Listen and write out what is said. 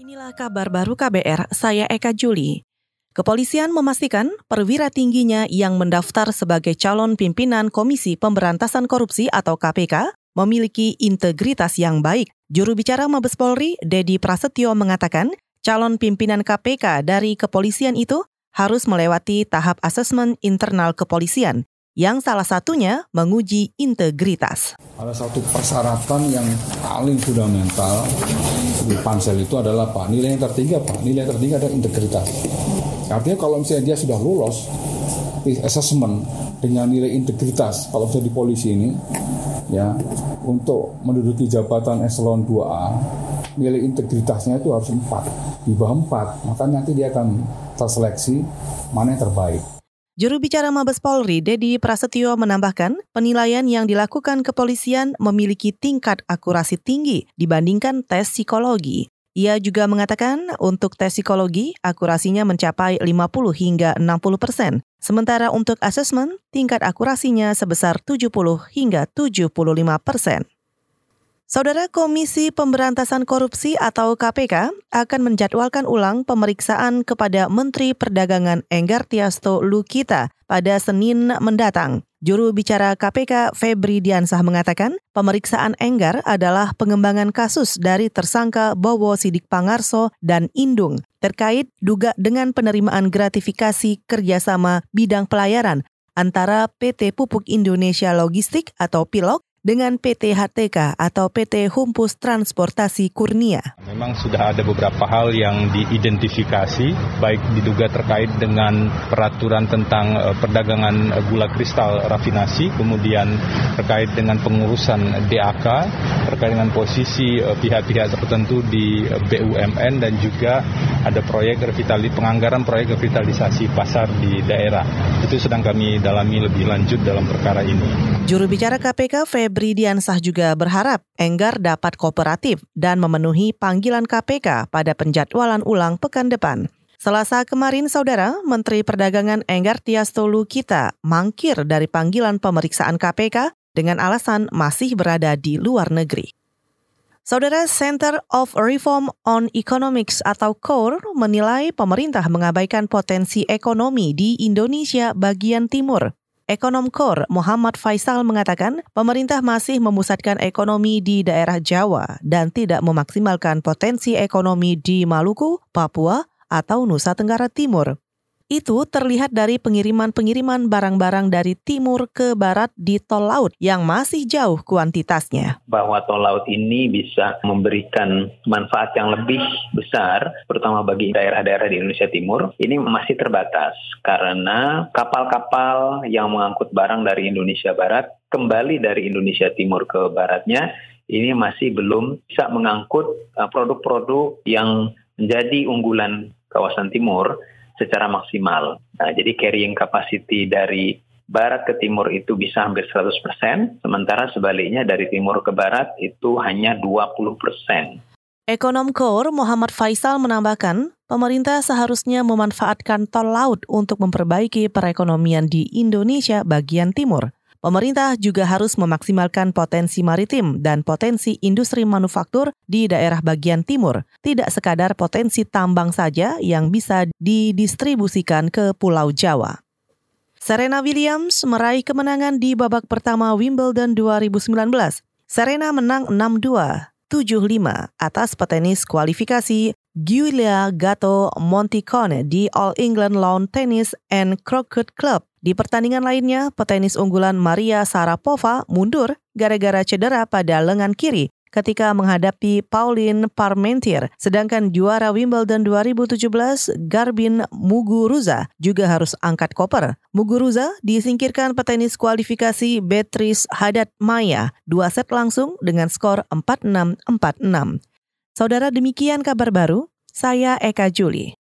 Inilah kabar baru KBR, saya Eka Juli. Kepolisian memastikan perwira tingginya yang mendaftar sebagai calon pimpinan Komisi Pemberantasan Korupsi atau KPK memiliki integritas yang baik. Juru bicara Mabes Polri, Dedi Prasetyo mengatakan, calon pimpinan KPK dari kepolisian itu harus melewati tahap asesmen internal kepolisian yang salah satunya menguji integritas. Ada satu persyaratan yang paling fundamental di pansel itu adalah Pak nilai yang tertinggi apa? Nilai yang tertinggi adalah integritas. Artinya kalau misalnya dia sudah lolos assessment dengan nilai integritas kalau sudah di polisi ini ya untuk menduduki jabatan eselon 2A nilai integritasnya itu harus 4 di bawah 4 maka nanti dia akan terseleksi mana yang terbaik Juru bicara Mabes Polri, Dedi Prasetyo menambahkan, penilaian yang dilakukan kepolisian memiliki tingkat akurasi tinggi dibandingkan tes psikologi. Ia juga mengatakan untuk tes psikologi, akurasinya mencapai 50 hingga 60 persen. Sementara untuk asesmen, tingkat akurasinya sebesar 70 hingga 75 persen. Saudara Komisi Pemberantasan Korupsi atau KPK akan menjadwalkan ulang pemeriksaan kepada Menteri Perdagangan Enggar Tiasto Lukita pada Senin mendatang. Juru bicara KPK Febri Diansah mengatakan, pemeriksaan Enggar adalah pengembangan kasus dari tersangka Bowo Sidik Pangarso dan Indung terkait duga dengan penerimaan gratifikasi kerjasama bidang pelayaran antara PT Pupuk Indonesia Logistik atau PILOG dengan PT HTK atau PT Humpus Transportasi Kurnia. Memang sudah ada beberapa hal yang diidentifikasi, baik diduga terkait dengan peraturan tentang uh, perdagangan uh, gula kristal rafinasi, kemudian terkait dengan pengurusan DAK, terkait dengan posisi uh, pihak-pihak tertentu di BUMN dan juga ada proyek revitalisasi penganggaran proyek revitalisasi pasar di daerah. Itu sedang kami dalami lebih lanjut dalam perkara ini. Juru bicara KPK Febri Diansah juga berharap Enggar dapat kooperatif dan memenuhi panggilan KPK pada penjadwalan ulang pekan depan. Selasa kemarin, Saudara, Menteri Perdagangan Enggar Tiasto Lukita mangkir dari panggilan pemeriksaan KPK dengan alasan masih berada di luar negeri. Saudara Center of Reform on Economics atau CORE menilai pemerintah mengabaikan potensi ekonomi di Indonesia bagian timur. Ekonom KOR Muhammad Faisal mengatakan pemerintah masih memusatkan ekonomi di daerah Jawa dan tidak memaksimalkan potensi ekonomi di Maluku, Papua, atau Nusa Tenggara Timur. Itu terlihat dari pengiriman-pengiriman barang-barang dari timur ke barat di tol laut yang masih jauh kuantitasnya. Bahwa tol laut ini bisa memberikan manfaat yang lebih besar, terutama bagi daerah-daerah di Indonesia Timur, ini masih terbatas karena kapal-kapal yang mengangkut barang dari Indonesia Barat kembali dari Indonesia Timur ke baratnya ini masih belum bisa mengangkut uh, produk-produk yang menjadi unggulan kawasan timur secara maksimal. Nah, jadi carrying capacity dari barat ke timur itu bisa hampir 100%, sementara sebaliknya dari timur ke barat itu hanya 20%. Ekonom KOR Muhammad Faisal menambahkan, pemerintah seharusnya memanfaatkan tol laut untuk memperbaiki perekonomian di Indonesia bagian timur. Pemerintah juga harus memaksimalkan potensi maritim dan potensi industri manufaktur di daerah bagian timur, tidak sekadar potensi tambang saja yang bisa didistribusikan ke Pulau Jawa. Serena Williams meraih kemenangan di babak pertama Wimbledon 2019. Serena menang 6-2, 7-5 atas petenis kualifikasi Giulia Gatto Monticone di All England Lawn Tennis and Croquet Club di pertandingan lainnya, petenis unggulan Maria Sarapova mundur gara-gara cedera pada lengan kiri ketika menghadapi Pauline Parmentier. Sedangkan juara Wimbledon 2017, Garbin Muguruza, juga harus angkat koper. Muguruza disingkirkan petenis kualifikasi Beatrice Haddad Maya, dua set langsung dengan skor 4-6-4-6. Saudara demikian kabar baru, saya Eka Juli.